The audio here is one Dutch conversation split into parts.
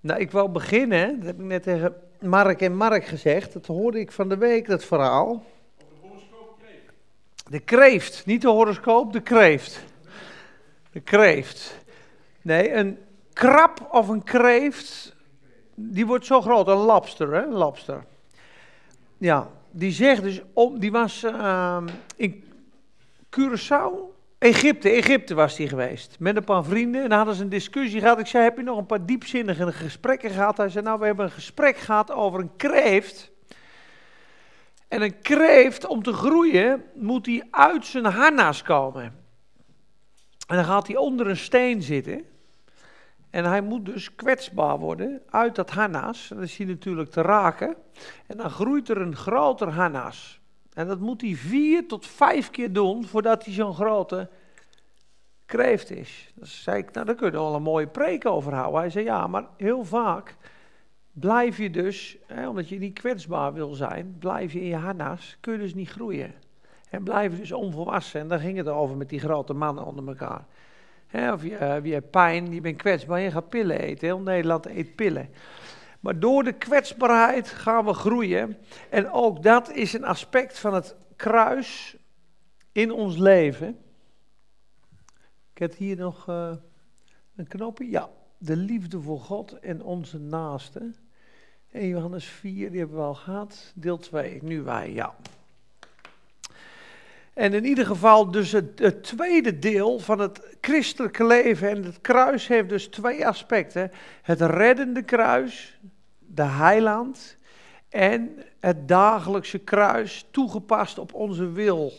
Nou, ik wou beginnen, dat heb ik net tegen Mark en Mark gezegd. Dat hoorde ik van de week, dat verhaal. De kreeft, niet de horoscoop, de kreeft. De kreeft. Nee, een krab of een kreeft, die wordt zo groot, een labster, hè, een labster. Ja, die zegt dus, om, die was uh, in Curaçao, Egypte, Egypte was hij geweest. Met een paar vrienden. En dan hadden ze een discussie gehad. Ik zei, heb je nog een paar diepzinnige gesprekken gehad? Hij zei, nou, we hebben een gesprek gehad over een kreeft. En een kreeft, om te groeien, moet hij uit zijn harnas komen. En dan gaat hij onder een steen zitten. En hij moet dus kwetsbaar worden uit dat harnas. Dan is hij natuurlijk te raken. En dan groeit er een groter harnas. En dat moet hij vier tot vijf keer doen voordat hij zo'n grote kreeft is. Dan zei ik, nou daar kunnen we wel een mooie preek over houden. Hij zei, ja, maar heel vaak blijf je dus, hè, omdat je niet kwetsbaar wil zijn, blijf je in je harnas, kun je dus niet groeien. En blijf je dus onvolwassen. En daar ging het over met die grote mannen onder elkaar. of je, uh, je hebt pijn, je bent kwetsbaar, je gaat pillen eten. Heel Nederland eet pillen. Maar door de kwetsbaarheid gaan we groeien. En ook dat is een aspect van het kruis in ons leven. Heb hier nog uh, een knopje. Ja, de liefde voor God en onze naaste. En Johannes 4, die hebben we al gehad. Deel 2, nu wij, ja. En in ieder geval, dus het, tweede deel van het christelijke leven en het kruis heeft dus twee aspecten. Het reddende kruis, de heiland, en het dagelijkse kruis toegepast op onze wil.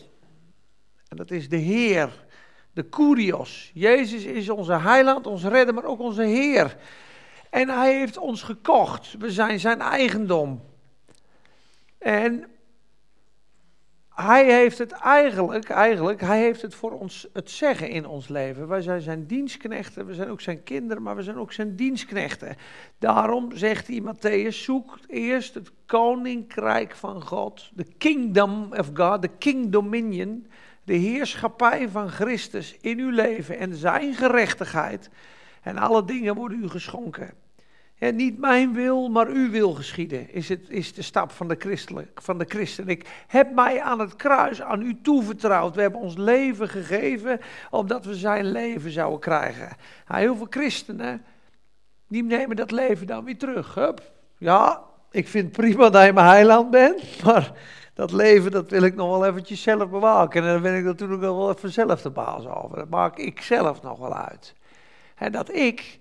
En dat is de Heer, de Kurios. Jezus is onze heiland, onze redder, maar ook onze Heer. En hij heeft ons gekocht. We zijn zijn eigendom. En hij heeft het eigenlijk, eigenlijk, hij heeft het voor ons het zeggen in ons leven. Wij zijn zijn dienstknechten, we zijn ook zijn kinderen, maar we zijn ook zijn dienstknechten. Daarom zegt hij Matthäus, zoek eerst het koninkrijk van God, de kingdom of God, de king dominion, de heerschappij van Christus in uw leven en zijn gerechtigheid. En alle dingen worden u geschonken. En niet mijn wil, maar uw wil geschieden, is, het, is de stap van de, christelijk, van de christen. Ik heb mij aan het kruis aan u toevertrouwd. We hebben ons leven gegeven, opdat we zijn leven zouden krijgen. heel veel christenen, die nemen dat leven dan weer terug. Hup. Ja, ik vind prima dat je mijn heiland bent, maar dat leven dat wil ik nog wel eventjes zelf bewaken. En daar ben ik natuurlijk wel even zelf de baas over. Dat maak ik zelf nog wel uit. En dat ik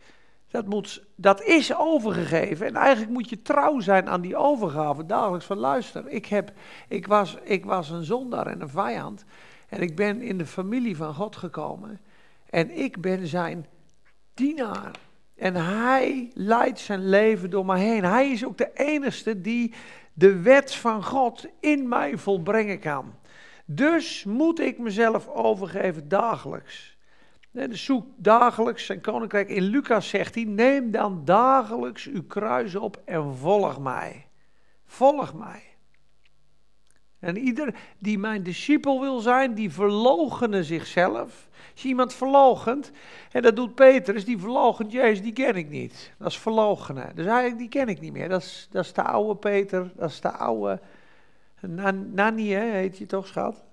dat, moet, dat is overgegeven. En eigenlijk moet je trouw zijn aan die overgave. Dagelijks van luister. Ik, heb, ik, was, ik was een zondaar en een vijand. En ik ben in de familie van God gekomen. En ik ben zijn dienaar. En hij leidt zijn leven door mij heen. Hij is ook de enige die de wet van God in mij volbrengen kan. Dus moet ik mezelf overgeven dagelijks. Nee, zoek dagelijks zijn koninkrijk. In Lucas zegt hij: Neem dan dagelijks uw kruis op en volg mij. Volg mij. En ieder die mijn discipel wil zijn, die verloochenen zichzelf. Als je iemand verloochent, en dat doet Petrus, die verloochent Jezus, die ken ik niet. Dat is verloochenen. Dus eigenlijk, die ken ik niet meer. Dat is, dat is de oude Peter, dat is de oude Nanny, hè, heet je toch, schat?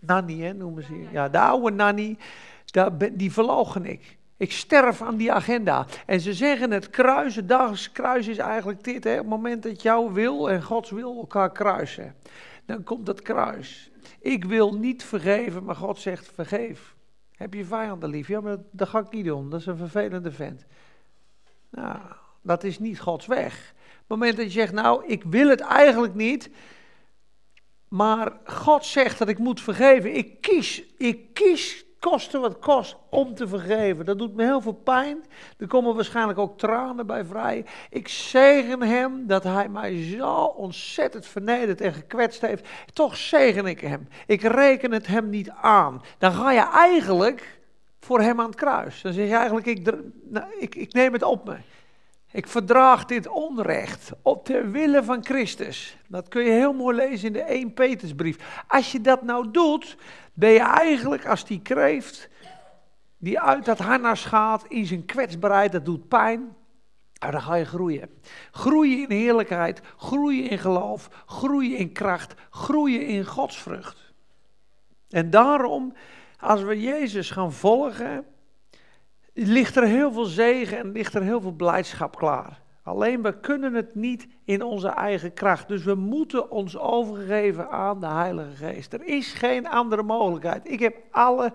Nanny, hè, noemen ze. Ja, de oude Nanny die verlogen ik. Ik sterf aan die agenda. En ze zeggen het kruis, het dagelijks kruis is eigenlijk dit. Hè? Op het moment dat jouw wil en Gods wil elkaar kruisen. Dan komt dat kruis. Ik wil niet vergeven, maar God zegt vergeef. Heb je vijanden lief? Ja, maar dat ga ik niet doen. Dat is een vervelende vent. Nou, dat is niet Gods weg. Op het moment dat je zegt, nou, ik wil het eigenlijk niet. Maar God zegt dat ik moet vergeven. Ik kies, ik kies koste wat kost om te vergeven. Dat doet me heel veel pijn. Er komen waarschijnlijk ook tranen bij vrij. Ik zegen hem dat hij mij zo ontzettend vernederd en gekwetst heeft. Toch zegen ik hem. Ik reken het hem niet aan. Dan ga je eigenlijk voor hem aan het kruis. Dan zeg je eigenlijk, ik, nou, ik, ik neem het op me. Ik verdraag dit onrecht op ter wille van Christus. Dat kun je heel mooi lezen in de 1 Petersbrief. Als je dat nou doet, ben je eigenlijk als die kreeft die uit dat harnas gaat in zijn kwetsbaarheid, dat doet pijn. En dan ga je groeien. Groeien in heerlijkheid, groeien in geloof, groeien in kracht, groeien in godsvrucht. En daarom, als we Jezus gaan volgen, ligt er heel veel zegen en ligt er heel veel blijdschap klaar. Alleen we kunnen het niet in onze eigen kracht. Dus we moeten ons overgeven aan de Heilige Geest. Er is geen andere mogelijkheid. Ik heb alle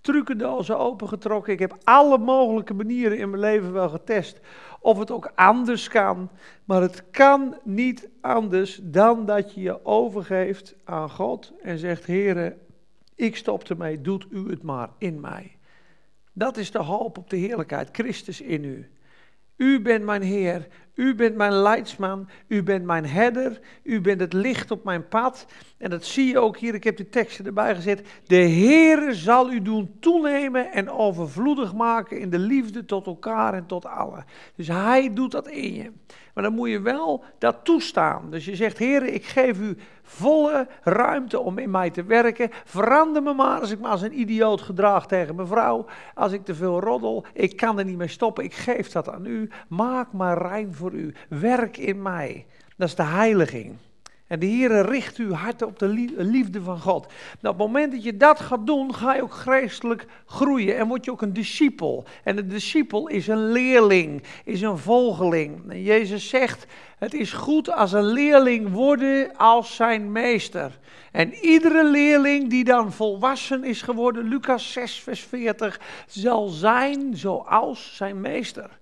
trucendozen opengetrokken. Ik heb alle mogelijke manieren in mijn leven wel getest. Of het ook anders kan. Maar het kan niet anders dan dat je je overgeeft aan God en zegt: Heere, ik stop ermee, doet u het maar in mij. Dat is de hoop op de heerlijkheid, Christus in u. U bent mijn Heer, u bent mijn leidsman, u bent mijn herder, u bent het licht op mijn pad. En dat zie je ook hier, ik heb de teksten erbij gezet. De Heer zal u doen toenemen en overvloedig maken in de liefde tot elkaar en tot allen. Dus Hij doet dat in je. Maar dan moet je wel dat toestaan. Dus je zegt, Heer, ik geef u volle ruimte om in mij te werken. Verander me maar als ik me als een idioot gedraag tegen mijn vrouw. Als ik te veel roddel, ik kan er niet mee stoppen. Ik geef dat aan u. Maak maar rein voor u. Werk in mij. Dat is de heiliging. En de Heer richt uw hart op de liefde van God. Nou, op het moment dat je dat gaat doen, ga je ook geestelijk groeien en word je ook een discipel. En een discipel is een leerling, is een volgeling. En Jezus zegt, het is goed als een leerling worden als zijn meester. En iedere leerling die dan volwassen is geworden, Lucas 6, vers 40, zal zijn zoals zijn meester.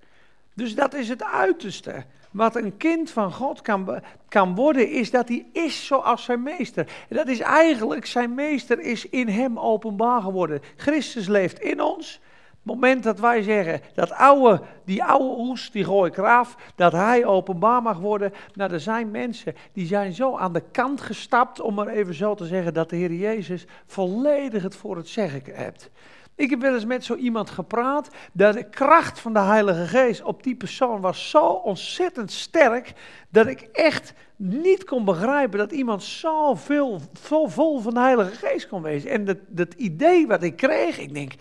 Dus dat is het uiterste. Wat een kind van God kan, kan worden, is dat hij is zoals zijn meester. En dat is eigenlijk, zijn meester is in hem openbaar geworden. Christus leeft in ons. Het moment dat wij zeggen, dat oude, die oude oes, die gooi ik eraf, dat hij openbaar mag worden. Nou, er zijn mensen die zijn zo aan de kant gestapt, om maar even zo te zeggen, dat de Heer Jezus volledig het voor het zeggen hebt. Ik heb wel eens met zo iemand gepraat, dat de kracht van de Heilige Geest op die persoon was zo ontzettend sterk, dat ik echt niet kon begrijpen dat iemand zo, veel, zo vol van de Heilige Geest kon wezen. En dat, dat idee wat ik kreeg, ik denk,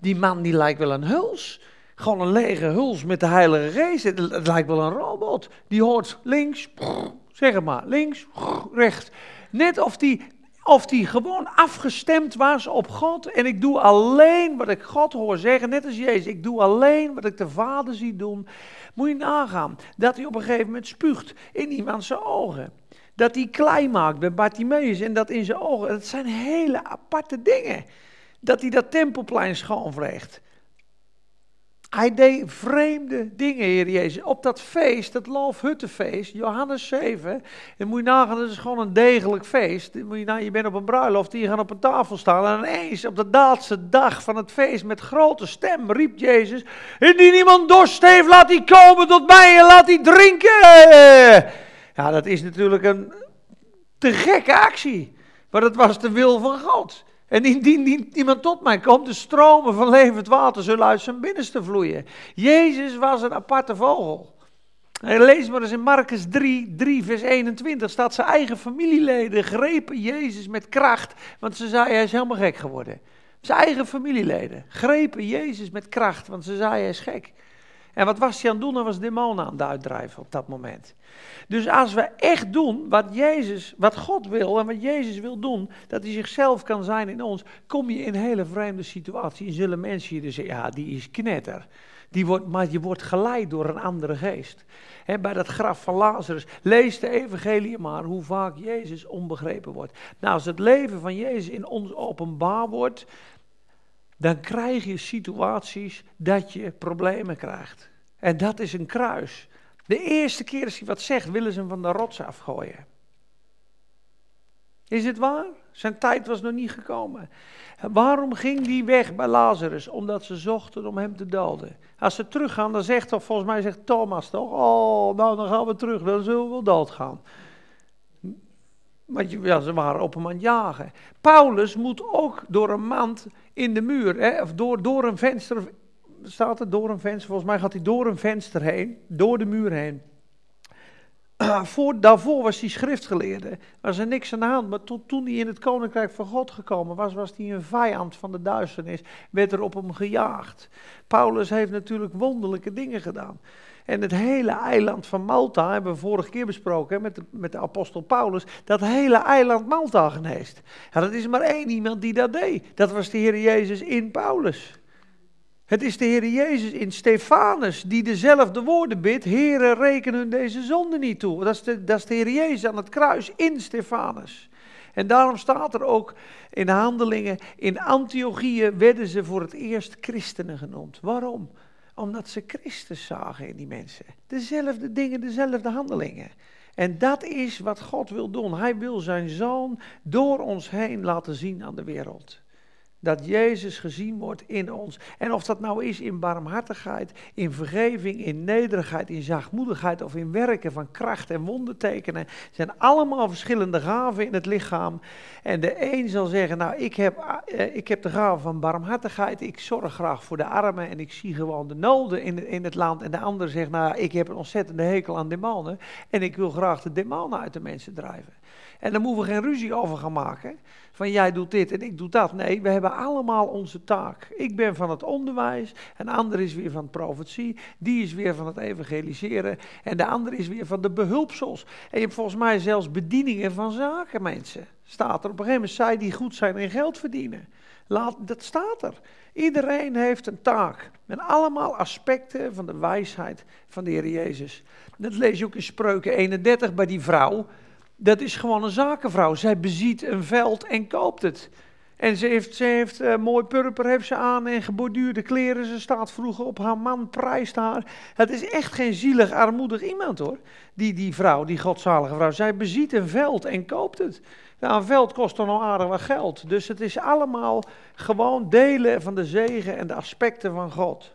die man die lijkt wel een huls. Gewoon een lege huls met de Heilige Geest. Het, lijkt wel een robot. Die hoort links, zeg het maar, links, rechts. Net of die of die gewoon afgestemd was op God. En ik doe alleen wat ik God hoor zeggen, net als Jezus. Ik doe alleen wat ik de Vader zie doen. Moet je nagaan dat hij op een gegeven moment spuugt in iemands zijn ogen. Dat hij klei maakt bij Bartimeus en dat in zijn ogen. Dat zijn hele aparte dingen. Dat hij dat tempelplein schoonvreegt. Hij deed vreemde dingen, Heer Jezus. Op dat feest, dat Loofhuttenfeest, Johannes 7. En moet je nagaan, dat is gewoon een degelijk feest. Moet je, nou, je bent op een bruiloft, die gaan op een tafel staan. En ineens, op de laatste dag van het feest, met grote stem, riep Jezus: Indien iemand dorst heeft, laat die komen tot mij en laat die drinken. Ja, dat is natuurlijk een te gekke actie. Maar dat was de wil van God. En indien iemand tot mij komt, de stromen van levend water zullen uit zijn binnenste vloeien. Jezus was een aparte vogel. En lees maar eens in Marcus 3, 3, vers 21, staat zijn eigen familieleden grepen Jezus met kracht, want ze zeiden hij is helemaal gek geworden. Zijn eigen familieleden grepen Jezus met kracht, want ze zeiden hij is gek. En wat was hij aan het doen? Hij was demonen aan het uitdrijven op dat moment. Dus als we echt doen wat Jezus, wat God wil en wat Jezus wil doen, dat hij zichzelf kan zijn in ons, kom je in een hele vreemde situatie. En zullen mensen hier zeggen, ja, die is knetter. Die wordt, maar je wordt geleid door een andere geest. bij dat graf van Lazarus, lees de evangelie maar hoe vaak Jezus onbegrepen wordt. Nou, als het leven van Jezus in ons openbaar wordt, dan krijg je situaties dat je problemen krijgt. En dat is een kruis. De eerste keer als hij wat zegt, willen ze hem van de rots afgooien. Is het waar? Zijn tijd was nog niet gekomen. Waarom ging die weg bij Lazarus? Omdat ze zochten om hem te doden. Als ze teruggaan, dan zegt toch, volgens mij zegt Thomas toch, oh, nou dan gaan we terug, dan zullen we wel doodgaan. Want ze waren op hem aan het jagen. Paulus moet ook door een mand in de muur, hè, of door, door een venster, staat het door een venster, volgens mij gaat hij door een venster heen, door de muur heen. Voor, daarvoor was hij schriftgeleerde, was er niks aan de hand. Maar toen hij in het koninkrijk van God gekomen was, was hij een vijand van de duisternis, werd er op hem gejaagd. Paulus heeft natuurlijk wonderlijke dingen gedaan. En het hele eiland van Malta, hebben we vorige keer besproken met, de, met de apostel Paulus, dat hele eiland Malta geneest. Ja, dat is maar één iemand die dat deed. Dat was de Heer Jezus in Paulus. Het is de Heer Jezus in Stefanus die dezelfde woorden bidt. Heere, reken hun deze zonde niet toe. Dat is, de, dat is de Heer Jezus aan het kruis in Stefanus. En daarom staat er ook in de handelingen, in Antiochieën werden ze voor het eerst christenen genoemd. Waarom? Omdat ze Christus zagen in die mensen. Dezelfde dingen, dezelfde handelingen. En dat is wat God wil doen. Hij wil zijn zoon door ons heen laten zien aan de wereld. Dat Jezus gezien wordt in ons. En of dat nou is in barmhartigheid, in vergeving, in nederigheid, in zachtmoedigheid of in werken van kracht en wondertekenen. zijn allemaal verschillende gaven in het lichaam. En de een zal zeggen, nou ik heb, eh, ik heb de gave van barmhartigheid, ik zorg graag voor de armen en ik zie gewoon de noden in, in het land. En de ander zegt, nou ik heb een ontzettende hekel aan demonen en ik wil graag de demonen uit de mensen drijven. En daar moeten we geen ruzie over gaan maken. Van jij doet dit en ik doe dat. Nee, we hebben allemaal onze taak. Ik ben van het onderwijs, een ander is weer van het profetie, die is weer van het evangeliseren en de ander is weer van de behulpsels. En je hebt volgens mij zelfs bedieningen van zaken, mensen. Staat er op een gegeven moment, zij die goed zijn en geld verdienen. Laat, dat staat er. Iedereen heeft een taak. En allemaal aspecten van de wijsheid van de Heer Jezus. Dat lees je ook in Spreuken 31 bij die vrouw. Dat is gewoon een zakenvrouw. Zij beziet een veld en koopt het. En ze heeft, ze heeft uh, mooi purper heeft ze aan en geborduurde kleren. Ze staat vroeger op haar man, prijst haar. Het is echt geen zielig, armoedig iemand hoor. Die, die vrouw, die godzalige vrouw. Zij beziet een veld en koopt het. Nou, een veld kost dan al aardig wat geld. Dus het is allemaal gewoon delen van de zegen en de aspecten van God.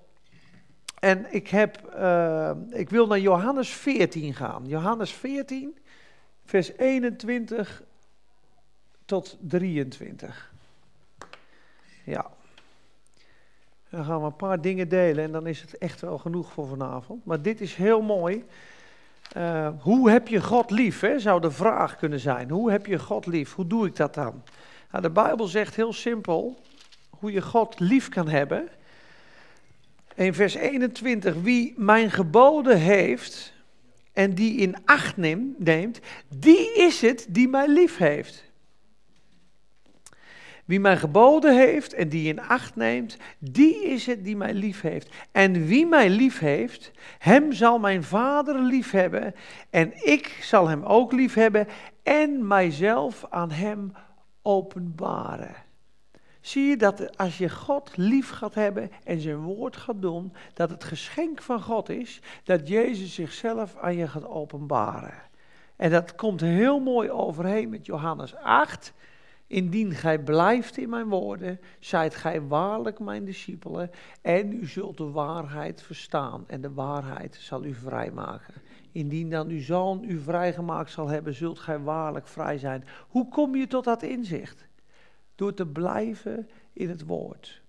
En ik, heb, uh, ik wil naar Johannes 14 gaan. Johannes 14 vers 21 tot 23. Ja. Dan gaan we een paar dingen delen en dan is het echt wel genoeg voor vanavond. Maar dit is heel mooi. Uh, hoe heb je God lief? Hè? Zou de vraag kunnen zijn. Hoe heb je God lief? Hoe doe ik dat dan? Nou, de Bijbel zegt heel simpel hoe je God lief kan hebben. In vers 21, wie mijn geboden heeft en die in acht neemt, die is het die mij lief heeft. Wie mij geboden heeft en die in acht neemt, die is het die mij lief heeft. En wie mij lief heeft, hem zal mijn vader lief hebben. En ik zal hem ook lief hebben en mijzelf aan hem openbaren. Zie je dat als je God lief gaat hebben en zijn woord gaat doen, dat het geschenk van God is dat Jezus zichzelf aan je gaat openbaren. En dat komt heel mooi overheen met Johannes 8. Indien gij blijft in mijn woorden, zijt gij waarlijk mijn discipelen en u zult de waarheid verstaan en de waarheid zal u vrijmaken. Indien dan uw zoon u vrijgemaakt zal hebben, zult gij waarlijk vrij zijn. Hoe kom je tot dat inzicht? Door te blijven in het woord.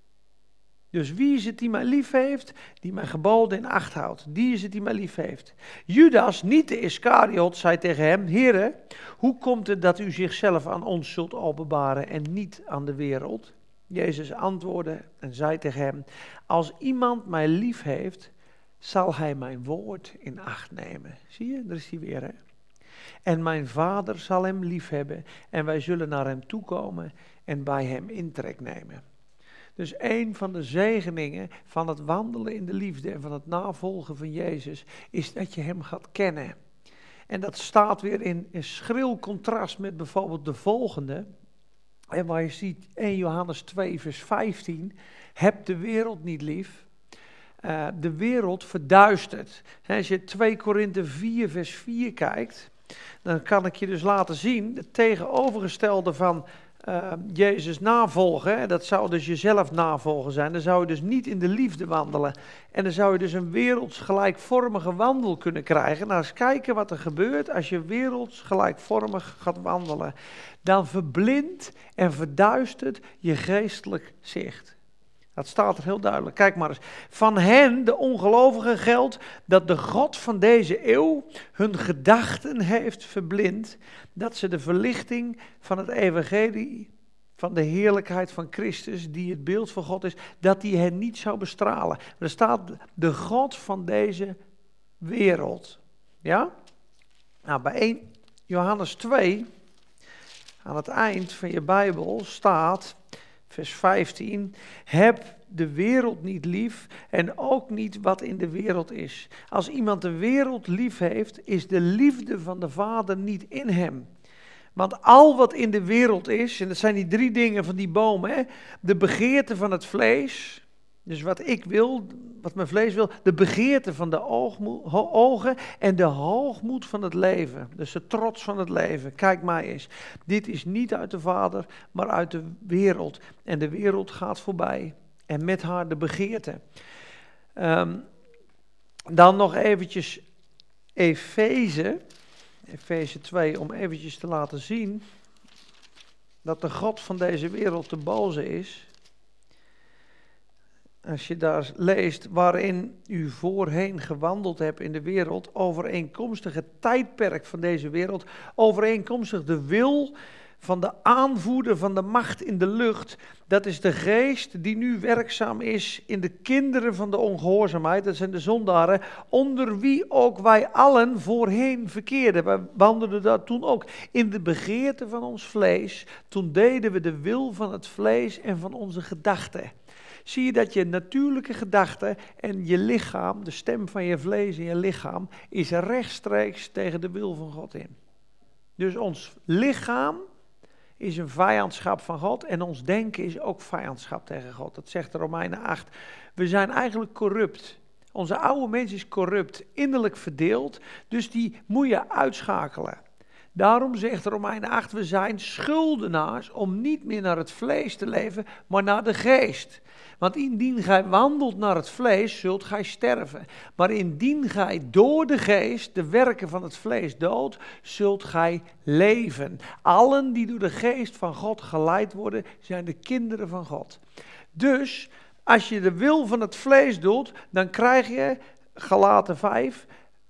Dus wie is het die mij lief heeft? Die mijn geboden in acht houdt. Die is het die mij lief heeft. Judas, niet de Iscariot, zei tegen hem: Heere, hoe komt het dat u zichzelf aan ons zult openbaren en niet aan de wereld? Jezus antwoordde en zei tegen hem: Als iemand mij lief heeft, zal hij mijn woord in acht nemen. Zie je, daar is hij weer. Hè? En mijn vader zal hem lief hebben en wij zullen naar hem toekomen en bij hem intrek nemen. Dus een van de zegeningen van het wandelen in de liefde en van het navolgen van Jezus is dat je hem gaat kennen. En dat staat weer in, schril contrast met bijvoorbeeld de volgende. En waar je ziet 1 Johannes 2, vers 15. Heb de wereld niet lief. Uh, de wereld verduistert. Als je 2 Korinthe 4, vers 4 kijkt, dan kan ik je dus laten zien, het tegenovergestelde van uh, Jezus navolgen, dat zou dus jezelf navolgen zijn, dan zou je dus niet in de liefde wandelen. En dan zou je dus een wereldsgelijkvormige wandel kunnen krijgen. Nou, eens kijken wat er gebeurt als je wereldsgelijkvormig gaat wandelen. Dan verblindt en verduistert je geestelijk zicht. Dat staat er heel duidelijk. Kijk maar eens. Van hen, de ongelovigen, geldt dat de God van deze eeuw hun gedachten heeft verblind. Dat ze de verlichting van het evangelie, van de heerlijkheid van Christus, die het beeld van God is, dat die hen niet zou bestralen. Er staat de God van deze wereld. Ja? Nou, bij 1 Johannes 2, aan het eind van je Bijbel, staat, vers 15, heb de wereld niet lief en ook niet wat in de wereld is. Als iemand de wereld lief heeft, is de liefde van de Vader niet in hem. Want al wat in de wereld is, en dat zijn die drie dingen van die boom, hè, de begeerte van het vlees, dus wat ik wil, wat mijn vlees wil, de begeerte van de ogen en de hoogmoed van het leven. Dus de trots van het leven. Kijk maar eens. Dit is niet uit de Vader, maar uit de wereld. En de wereld gaat voorbij. En met haar de begeerte. Um, dan nog eventjes Efeze. Efeze 2, om eventjes te laten zien dat de God van deze wereld de boze is als je daar leest waarin u voorheen gewandeld hebt in de wereld, overeenkomstig het tijdperk van deze wereld, overeenkomstig de wil van de aanvoerder van de macht in de lucht, dat is de geest die nu werkzaam is in de kinderen van de ongehoorzaamheid, dat zijn de zondaren, onder wie ook wij allen voorheen verkeerden. We wandelden daar toen ook in de begeerte van ons vlees, toen deden we de wil van het vlees en van onze gedachten zie je dat je natuurlijke gedachte en je lichaam, de stem van je vlees en je lichaam, is rechtstreeks tegen de wil van God in. Dus ons lichaam is een vijandschap van God en ons denken is ook vijandschap tegen God. Dat zegt de Romeinen 8. We zijn eigenlijk corrupt. Onze oude mens is corrupt, innerlijk verdeeld, dus die moet je uitschakelen. Daarom zegt Romeinen 8, we zijn schuldenaars om niet meer naar het vlees te leven, maar naar de geest. Want indien gij wandelt naar het vlees, zult gij sterven. Maar indien gij door de geest de werken van het vlees doodt, zult gij leven. Allen die door de geest van God geleid worden, zijn de kinderen van God. Dus als je de wil van het vlees doet, dan krijg je, Galaten 5,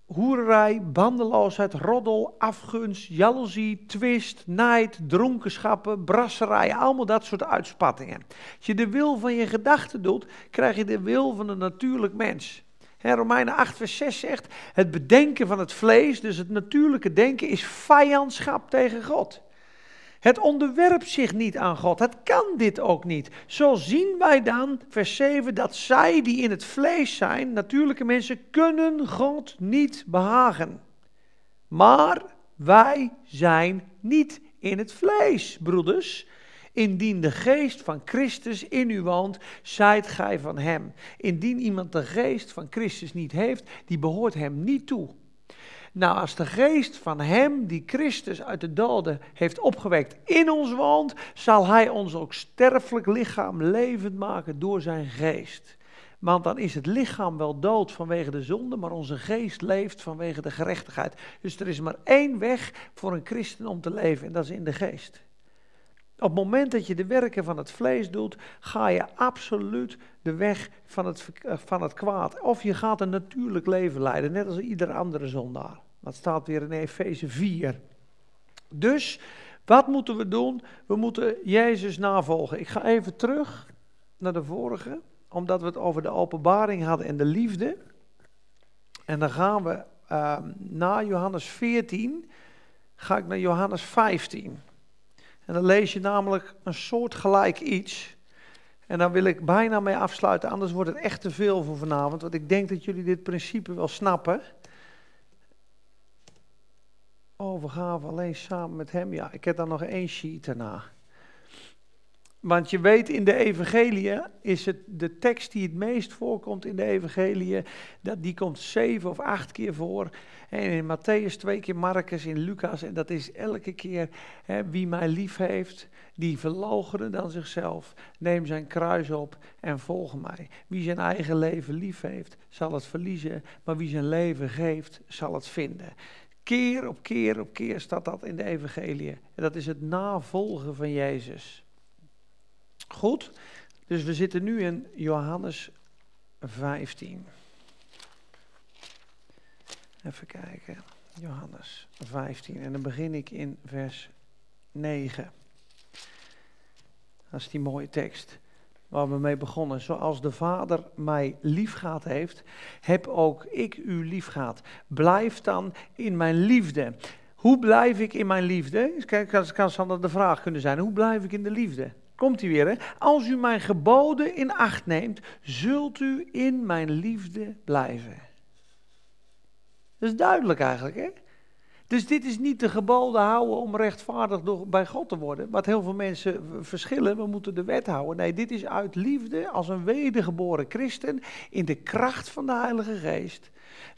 hoererij, bandeloosheid, roddel, afgunst, jaloezie, twist, nijd, dronkenschappen, brasserij, allemaal dat soort uitspattingen. Als je de wil van je gedachten doet, krijg je de wil van een natuurlijk mens. He, Romeinen 8, vers 6 zegt, het bedenken van het vlees, dus het natuurlijke denken, is vijandschap tegen God. Het onderwerpt zich niet aan God. Het kan dit ook niet. Zo zien wij dan, vers 7, dat zij die in het vlees zijn, natuurlijke mensen, kunnen God niet behagen. Maar wij zijn niet in het vlees, broeders. Indien de geest van Christus in u woont, zijt gij van hem. Indien iemand de geest van Christus niet heeft, die behoort hem niet toe. Nou, als de geest van hem die Christus uit de doden heeft opgewekt in ons woont, zal hij ons ook sterfelijk lichaam levend maken door zijn geest. Want dan is het lichaam wel dood vanwege de zonde, maar onze geest leeft vanwege de gerechtigheid. Dus er is maar één weg voor een christen om te leven en dat is in de geest. Op het moment dat je de werken van het vlees doet, ga je absoluut de weg van het, van het kwaad. Of je gaat een natuurlijk leven leiden, net als ieder andere zondaar. Dat staat weer in Efeze 4. Dus, wat moeten we doen? We moeten Jezus navolgen. Ik ga even terug naar de vorige, omdat we het over de openbaring hadden en de liefde. En dan gaan we uh, na Johannes 14, ga ik naar Johannes 15. En dan lees je namelijk een soort gelijk iets. En dan wil ik bijna mee afsluiten, anders wordt het echt te veel voor vanavond. Want ik denk dat jullie dit principe wel snappen. Overgave alleen samen met hem. Ja, ik heb dan nog één sheet daarna. Want je weet, in de evangelie is het de tekst die het meest voorkomt in de evangelie, dat die komt zeven of acht keer voor. En in Matthäus twee keer, Marcus, in Lucas. En dat is elke keer hè, wie mij lief heeft, die verloochenen dan zichzelf. Neem zijn kruis op en volg mij. Wie zijn eigen leven lief heeft, zal het verliezen. Maar wie zijn leven geeft, zal het vinden. Keer op keer op keer staat dat in de evangelie. En dat is het navolgen van Jezus. Goed, dus we zitten nu in Johannes 15. Even kijken. Johannes 15. En dan begin ik in vers 9. Dat is die mooie tekst. Waar we mee begonnen. Zoals de Vader mij lief gehad heeft, heb ook ik u lief gehad. Blijf dan in mijn liefde. Hoe blijf ik in mijn liefde? Kijk, kan, kan dat de vraag kunnen zijn. Hoe blijf ik in de liefde? Komt hij weer, hè? Als u mijn geboden in acht neemt, zult u in mijn liefde blijven. Dat is duidelijk eigenlijk, hè? Dus dit is niet de geboden houden om rechtvaardig door, bij God te worden. Wat heel veel mensen verschillen, we moeten de wet houden. Nee, dit is uit liefde als een wedergeboren christen in de kracht van de Heilige Geest.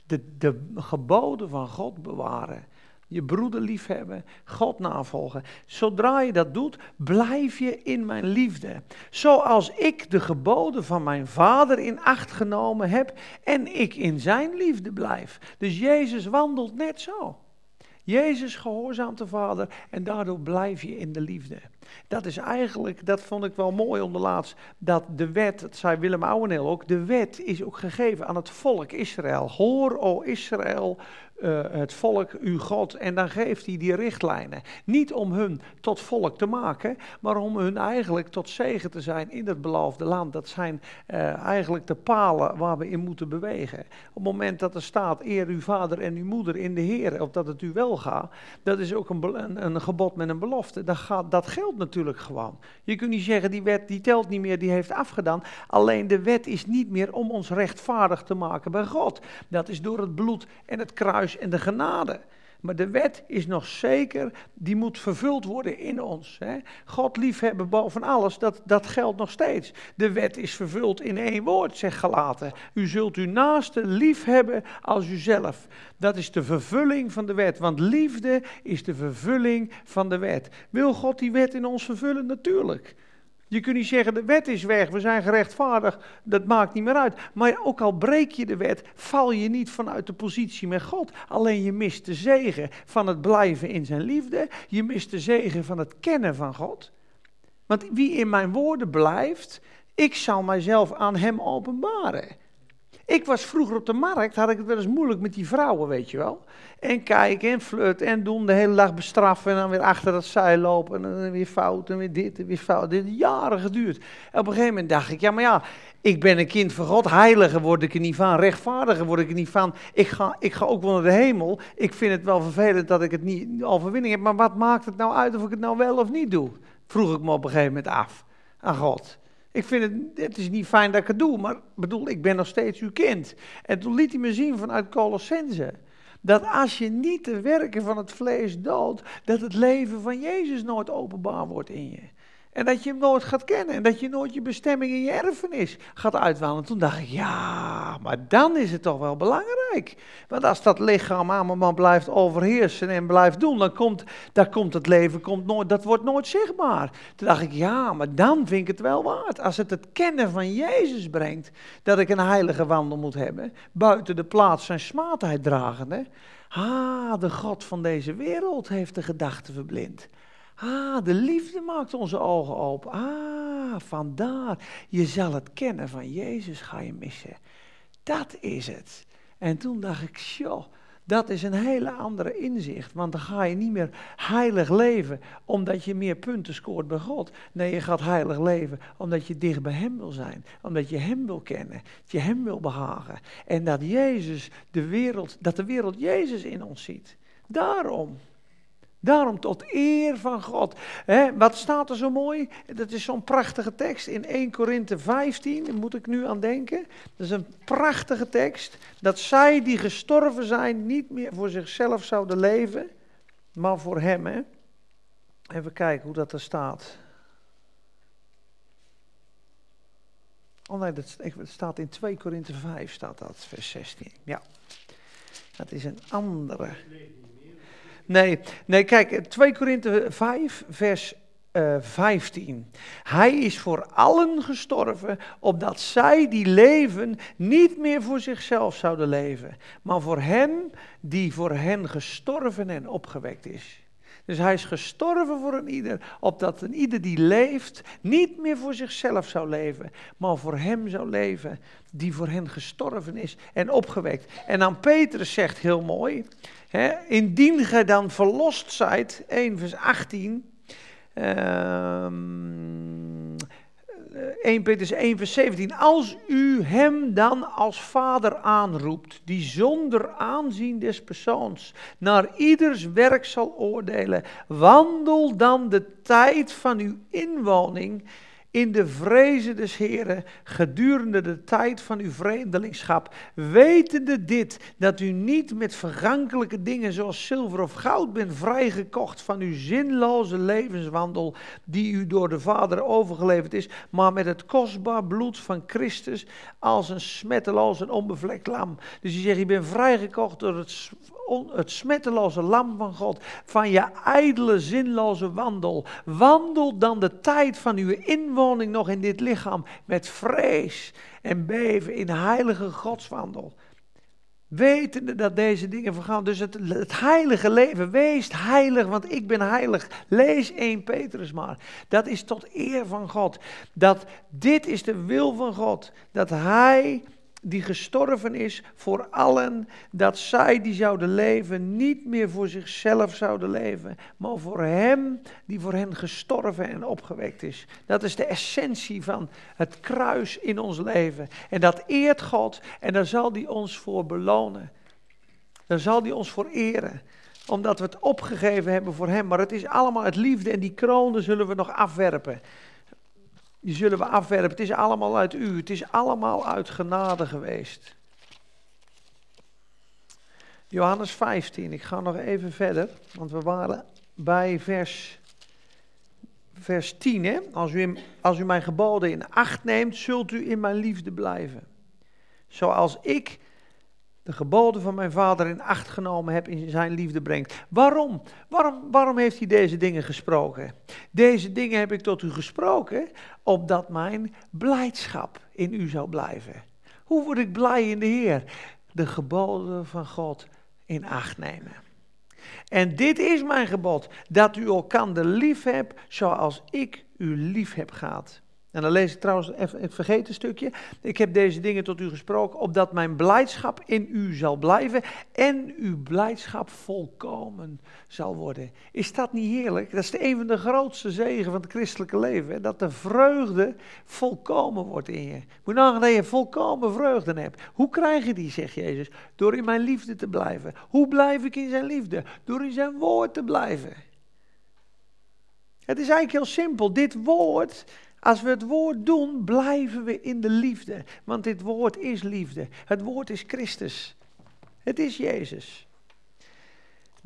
De, de geboden van God bewaren. Je broeder liefhebben, God navolgen. Zodra je dat doet, blijf je in mijn liefde. Zoals ik de geboden van mijn vader in acht genomen heb en ik in zijn liefde blijf. Dus Jezus wandelt net zo. Jezus gehoorzaamt de Vader en daardoor blijf je in de liefde. Dat is eigenlijk, dat vond ik wel mooi onderlaatst, dat de wet, dat zei Willem Ouweneel ook, de wet is ook gegeven aan het volk Israël. Hoor, o Israël, uh, het volk uw God. En dan geeft hij die richtlijnen. Niet om hun tot volk te maken, maar om hun eigenlijk tot zegen te zijn in het beloofde land. Dat zijn uh, eigenlijk de palen waar we in moeten bewegen. Op het moment dat er staat, eer uw vader en uw moeder in de Heer, of dat het u wel gaat, dat is ook een, een, een gebod met een belofte. Dat, gaat, dat geldt natuurlijk gewoon. Je kunt niet zeggen, die wet die telt niet meer, die heeft afgedaan. Alleen de wet is niet meer om ons rechtvaardig te maken bij God. Dat is door het bloed en het kruis en de genade. Maar de wet is nog zeker, die moet vervuld worden in ons. Hè. God liefhebben boven alles, dat, dat geldt nog steeds. De wet is vervuld in één woord, zegt Galaten. U zult uw naaste liefhebben als uzelf. Dat is de vervulling van de wet, want liefde is de vervulling van de wet. Wil God die wet in ons vervullen? Natuurlijk. Je kunt niet zeggen, de wet is weg, we zijn gerechtvaardigd, dat maakt niet meer uit. Maar ook al breek je de wet, val je niet vanuit de positie met God. Alleen je mist de zegen van het blijven in zijn liefde, je mist de zegen van het kennen van God. Want wie in mijn woorden blijft, ik zal mijzelf aan hem openbaren. Ik was vroeger op de markt, had ik het wel eens moeilijk met die vrouwen, weet je wel. En kijken en flirten en doen, de hele dag bestraffen en dan weer achter dat zeil lopen. En dan weer fout en weer dit en weer fout. Dit heeft jaren geduurd. En op een gegeven moment dacht ik, ja maar ja, ik ben een kind van God. Heiliger word ik er niet van, rechtvaardiger word ik er niet van. Ik ga, ik ga ook wel naar de hemel. Ik vind het wel vervelend dat ik het niet overwinning heb. Maar wat maakt het nou uit of ik het nou wel of niet doe? Vroeg ik me op een gegeven moment af aan God. Ik vind het, het is niet fijn dat ik het doe, maar bedoel, ik ben nog steeds uw kind. En toen liet hij me zien vanuit Colossense, dat als je niet de werken van het vlees doodt, dat het leven van Jezus nooit openbaar wordt in je. En dat je hem nooit gaat kennen. En dat je nooit je bestemming in je erfenis gaat uitwalen. Toen dacht ik, ja, maar dan is het toch wel belangrijk. Want als dat lichaam aan man blijft overheersen en blijft doen, dan komt, dan komt het leven, komt nooit, dat wordt nooit zichtbaar. Toen dacht ik, ja, maar dan vind ik het wel waard. Als het het kennen van Jezus brengt, dat ik een heilige wandel moet hebben, buiten de plaats zijn smaadheid dragende. Ah, de God van deze wereld heeft de gedachten verblind. Ah, de liefde maakt onze ogen open. Ah, vandaar. Je zal het kennen van Jezus ga je missen. Dat is het. En toen dacht ik, joh, dat is een hele andere inzicht. Want dan ga je niet meer heilig leven omdat je meer punten scoort bij God. Nee, je gaat heilig leven omdat je dicht bij Hem wil zijn. Omdat je Hem wil kennen. Dat je Hem wil behagen. En dat Jezus de wereld, dat de wereld Jezus in ons ziet. Daarom. Daarom tot eer van God. wat staat er zo mooi? Dat is zo'n prachtige tekst in 1 Korinthe 15, daar moet ik nu aan denken. Dat is een prachtige tekst. Dat zij die gestorven zijn niet meer voor zichzelf zouden leven, maar voor hem. Hè? Even kijken hoe dat er staat. Oh nee, dat staat in 2 Korinthe 5, staat dat, vers 16. Ja, dat is een andere. Nee, nee, kijk, 2 Korinthe 5, vers uh, eh, 15. Hij is voor allen gestorven, opdat zij die leven niet meer voor zichzelf zouden leven, maar voor hem die voor hen gestorven en opgewekt is. Dus hij is gestorven voor een ieder, opdat een ieder die leeft niet meer voor zichzelf zou leven, maar voor hem zou leven die voor hen gestorven is en opgewekt. En dan Petrus zegt heel mooi, hè, indien gij dan verlost zijt, 1 vers 18, ehm, 1 Petrus 1 vers 17. Als u hem dan als vader aanroept, die zonder aanzien des persoons naar ieders werk zal oordelen, wandel dan de tijd van uw inwoning in de vrezen des Heren gedurende de tijd van uw vreemdelingschap, wetende dit, dat u niet met vergankelijke dingen zoals zilver of goud bent vrijgekocht van uw zinloze levenswandel die u door de Vader overgeleverd is, maar met het kostbaar bloed van Christus als een smetteloos en onbevlekt lam. Dus je zegt, je bent vrijgekocht door het het smetteloze lam van God, van je ijdele, zinloze wandel. Wandel dan de tijd van uw inwoning nog in dit lichaam met vrees en beven in heilige godswandel. Wetende dat deze dingen vergaan. Dus het, heilige leven, wees heilig, want ik ben heilig. Lees 1 Petrus maar. Dat is tot eer van God. Dat dit is de wil van God. Dat Hij die gestorven is voor allen, dat zij die zouden leven niet meer voor zichzelf zouden leven, maar voor Hem die voor hen gestorven en opgewekt is. Dat is de essentie van het kruis in ons leven. En dat eert God en daar zal Hij ons voor belonen. Daar zal Hij ons voor eren omdat we het opgegeven hebben voor Hem. Maar het is allemaal het liefde en die kronen zullen we nog afwerpen. Die zullen we afwerpen. Het is allemaal uit u. Het is allemaal uit genade geweest. Johannes 15. Ik ga nog even verder. Want we waren bij vers, vers 10. Hè? Als, u, als u mijn geboden in acht neemt, zult u in mijn liefde blijven. Zoals ik de geboden van mijn vader in acht genomen heb in zijn liefde brengt. Waarom? Waarom, waarom heeft hij deze dingen gesproken? Deze dingen heb ik tot u gesproken, opdat mijn blijdschap in u zou blijven. Hoe word ik blij in de Heer? De geboden van God in acht nemen. En dit is mijn gebod, dat u elkaar lief hebt zoals ik u lief heb gehad. En dan lees ik trouwens, even, ik vergeet een stukje. Ik heb deze dingen tot u gesproken, opdat mijn blijdschap in u zal blijven en uw blijdschap volkomen zal worden. Is dat niet heerlijk? Dat is een van de grootste zegen van het christelijke leven. Hè? Dat de vreugde volkomen wordt in je. Moet nou dat je volkomen vreugde hebt. Hoe krijg je die, zegt Jezus? Door in mijn liefde te blijven. Hoe blijf ik in zijn liefde? Door in zijn woord te blijven. Het is eigenlijk heel simpel. Dit woord als we het woord doen, blijven we in de liefde. Want dit woord is liefde. Het woord is Christus. Het is Jezus.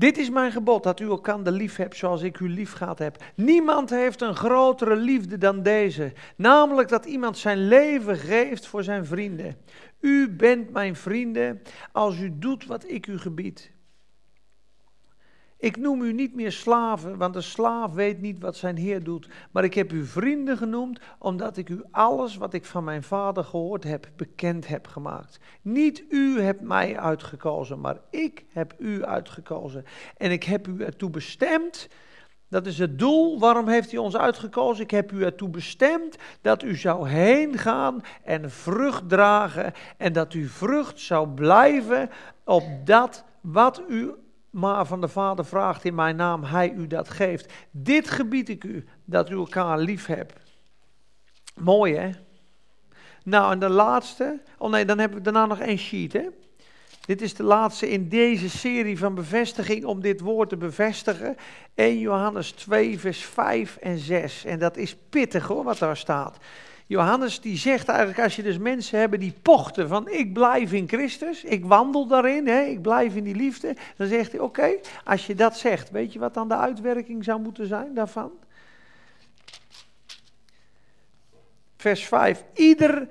Dit is mijn gebod, dat u elkaar lief hebt zoals ik u lief gehad heb. Niemand heeft een grotere liefde dan deze. Namelijk dat iemand zijn leven geeft voor zijn vrienden. U bent mijn vrienden als u doet wat ik u gebied. Ik noem u niet meer slaven, want de slaaf weet niet wat zijn heer doet. Maar ik heb u vrienden genoemd, omdat ik u alles wat ik van mijn vader gehoord heb, bekend heb gemaakt. Niet u hebt mij uitgekozen, maar ik heb u uitgekozen. En ik heb u ertoe bestemd. Dat is het doel. Waarom heeft hij ons uitgekozen? Ik heb u ertoe bestemd dat u zou heen gaan en vrucht dragen. En dat u vrucht zou blijven op dat wat u maar van de Vader vraagt in mijn naam, hij u dat geeft. Dit gebied ik u, dat u elkaar lief hebt. Mooi hè? Nou, en de laatste, oh nee, dan hebben we daarna nog één sheet hè. Dit is de laatste in deze serie van bevestiging om dit woord te bevestigen. 1 Johannes 2, vers 5 en 6. En dat is pittig hoor, wat daar staat. Johannes die zegt eigenlijk, als je dus mensen hebt die pochten van ik blijf in Christus, ik wandel daarin, hè, ik blijf in die liefde, dan zegt hij oké, als je dat zegt, weet je wat dan de uitwerking zou moeten zijn daarvan? Vers 5, ieder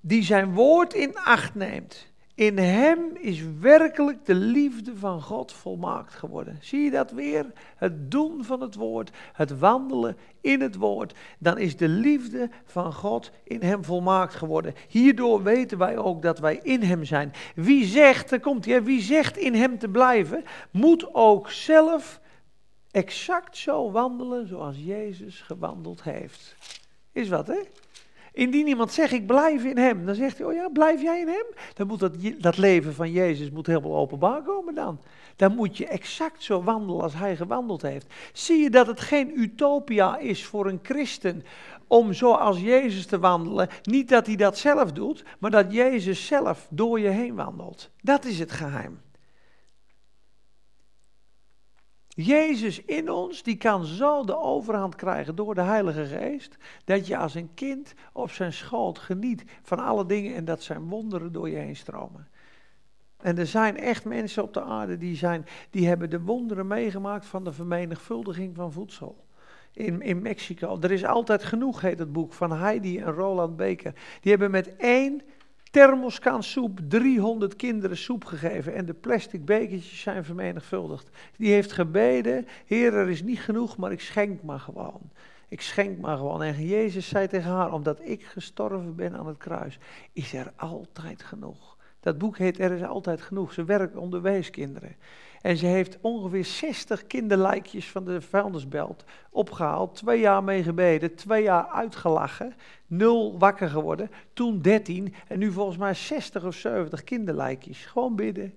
die zijn woord in acht neemt in hem is werkelijk de liefde van God volmaakt geworden. Zie je dat weer? Het doen van het woord, het wandelen in het woord. Dan is de liefde van God in hem volmaakt geworden. Hierdoor weten wij ook dat wij in hem zijn. Wie zegt, er komt hij, wie zegt in hem te blijven, moet ook zelf exact zo wandelen zoals Jezus gewandeld heeft. Is wat, hè? Indien iemand zegt, ik blijf in hem, dan zegt hij, oh ja, blijf jij in hem? Dan moet dat, dat leven van Jezus moet helemaal openbaar komen dan. Dan moet je exact zo wandelen als hij gewandeld heeft. Zie je dat het geen utopia is voor een christen om zoals Jezus te wandelen? Niet dat hij dat zelf doet, maar dat Jezus zelf door je heen wandelt. Dat is het geheim. Jezus in ons, die kan zo de overhand krijgen door de Heilige Geest, dat je als een kind op zijn schoot geniet van alle dingen en dat zijn wonderen door je heen stromen. En er zijn echt mensen op de aarde die, zijn, die hebben de wonderen meegemaakt van de vermenigvuldiging van voedsel. In, in Mexico. Er is altijd genoeg, heet het boek, van Heidi en Roland Beker. Die hebben met één thermoskan soep 300 kinderen soep gegeven en de plastic bekertjes zijn vermenigvuldigd. Die heeft gebeden, Heer, er is niet genoeg, maar ik schenk maar gewoon. Ik schenk maar gewoon. En Jezus zei tegen haar, omdat ik gestorven ben aan het kruis, is er altijd genoeg. Dat boek heet Er is altijd genoeg. Ze werkt onder weeskinderen. En ze heeft ongeveer 60 kinderlijkjes van de vuilnisbelt opgehaald. Twee jaar mee gebeden, twee jaar uitgelachen. Nul wakker geworden. Toen 13 en nu volgens mij 60 of 70 kinderlijkjes. Gewoon bidden.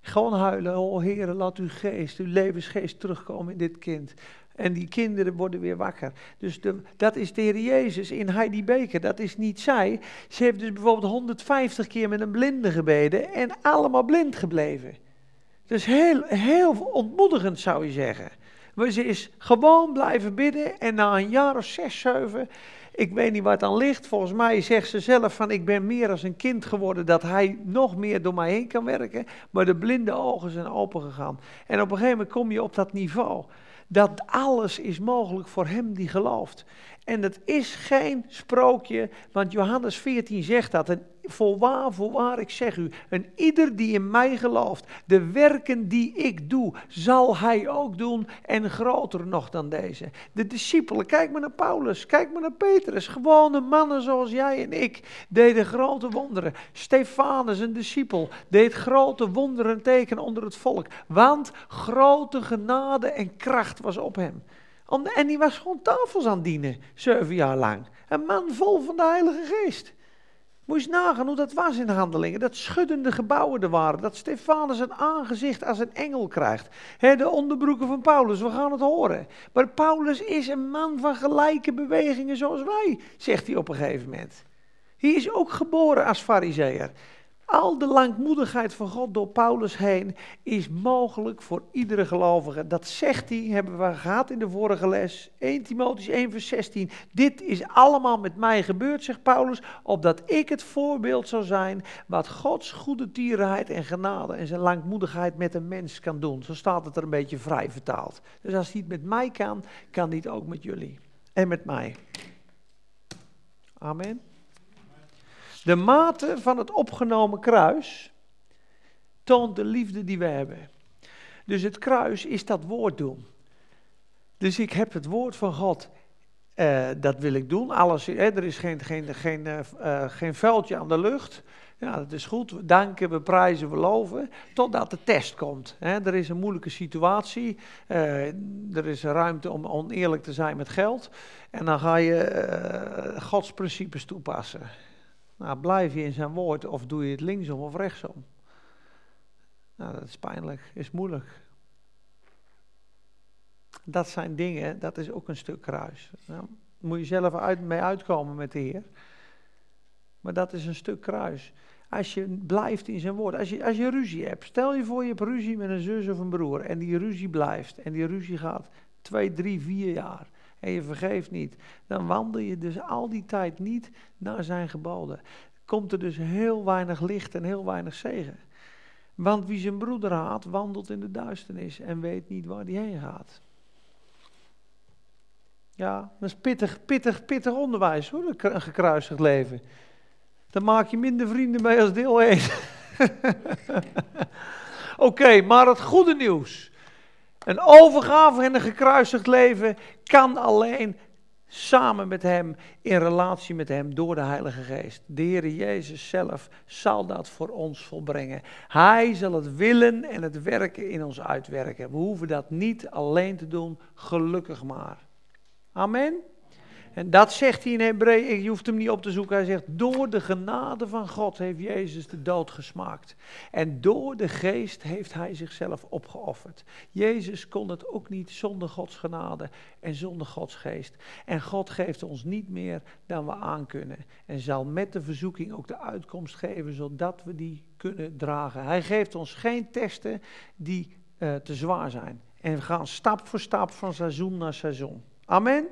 Gewoon huilen. Oh Heer, laat uw geest, uw levensgeest terugkomen in dit kind. En die kinderen worden weer wakker. Dus de, dat is de Heer Jezus in Heidi Beker. Dat is niet zij. Ze heeft dus bijvoorbeeld 150 keer met een blinde gebeden en allemaal blind gebleven. Dus heel, heel ontmoedigend zou je zeggen. Maar ze is gewoon blijven bidden en na een jaar of zes, zeven, ik weet niet het aan ligt. Volgens mij zegt ze zelf van ik ben meer als een kind geworden dat hij nog meer door mij heen kan werken. Maar de blinde ogen zijn open gegaan. En op een gegeven moment kom je op dat niveau dat alles is mogelijk voor hem die gelooft. En het is geen sprookje, want Johannes 14 zegt dat. Voorwaar, voorwaar, ik zeg u, en ieder die in mij gelooft, de werken die ik doe, zal hij ook doen en groter nog dan deze. De discipelen, kijk maar naar Paulus, kijk maar naar Petrus, gewone mannen zoals jij en ik, deden grote wonderen. Stefanus, een discipel, deed grote wonderen teken onder het volk, want grote genade en kracht was op hem. En die was gewoon tafels aan het dienen, zeven jaar lang. Een man vol van de Heilige Geest. Moet je nagaan hoe dat was in handelingen. Dat schuddende gebouwen er waren. Dat Stefanus een aangezicht als een engel krijgt. de onderbroeken van Paulus, we gaan het horen. Maar Paulus is een man van gelijke bewegingen zoals wij, zegt hij op een gegeven moment. Hij is ook geboren als fariseer. Al de langmoedigheid van God door Paulus heen is mogelijk voor iedere gelovige. Dat zegt hij, hebben we gehad in de vorige les. 1 Timotheüs 1 vers 16. Dit is allemaal met mij gebeurd, zegt Paulus, opdat ik het voorbeeld zou zijn wat Gods goede tierenheid en genade en zijn langmoedigheid met een mens kan doen. Zo staat het er een beetje vrij vertaald. Dus als hij het met mij kan, kan hij het ook met jullie. En met mij. Amen. De mate van het opgenomen kruis toont de liefde die we hebben. Dus het kruis is dat woord doen. Dus ik heb het woord van God, uh, dat wil ik doen. Alles, er is geen, geen, geen, uh, geen vuiltje aan de lucht. Ja, dat is goed. We danken, we prijzen, we loven. Totdat de test komt. Er is een moeilijke situatie. Er is ruimte om oneerlijk te zijn met geld. En dan ga je Gods principes toepassen. Nou, blijf je in zijn woord of doe je het linksom of rechtsom? Nou, dat is pijnlijk, is moeilijk. Dat zijn dingen, dat is ook een stuk kruis. Nou, moet je zelf uit, mee uitkomen met de Heer. Maar dat is een stuk kruis. Als je blijft in zijn woord, als je, als je ruzie hebt, stel je voor je hebt ruzie met een zus of een broer en die ruzie blijft en die ruzie gaat twee, drie, vier jaar en je vergeeft niet, dan wandel je dus al die tijd niet naar zijn geboden. Komt er dus heel weinig licht en heel weinig zegen. Want wie zijn broeder haat, wandelt in de duisternis en weet niet waar die heen gaat. Ja, dat is pittig, pittig, pittig onderwijs hoor, een gekruisigd leven. Dan maak je minder vrienden mee als deel 1. Oké, maar het goede nieuws. Een overgave en een gekruisigd leven kan alleen samen met Hem, in relatie met Hem, door de Heilige Geest. De Heer Jezus zelf zal dat voor ons volbrengen. Hij zal het willen en het werken in ons uitwerken. We hoeven dat niet alleen te doen, gelukkig maar. Amen. En dat zegt hij in Hebreeën, je hoeft hem niet op te zoeken. Hij zegt, door de genade van God heeft Jezus de dood gesmaakt. En door de geest heeft hij zichzelf opgeofferd. Jezus kon het ook niet zonder Gods genade en zonder Gods geest. En God geeft ons niet meer dan we aankunnen. En zal met de verzoeking ook de uitkomst geven, zodat we die kunnen dragen. Hij geeft ons geen testen die uh, te zwaar zijn. En we gaan stap voor stap van seizoen naar seizoen. Amen.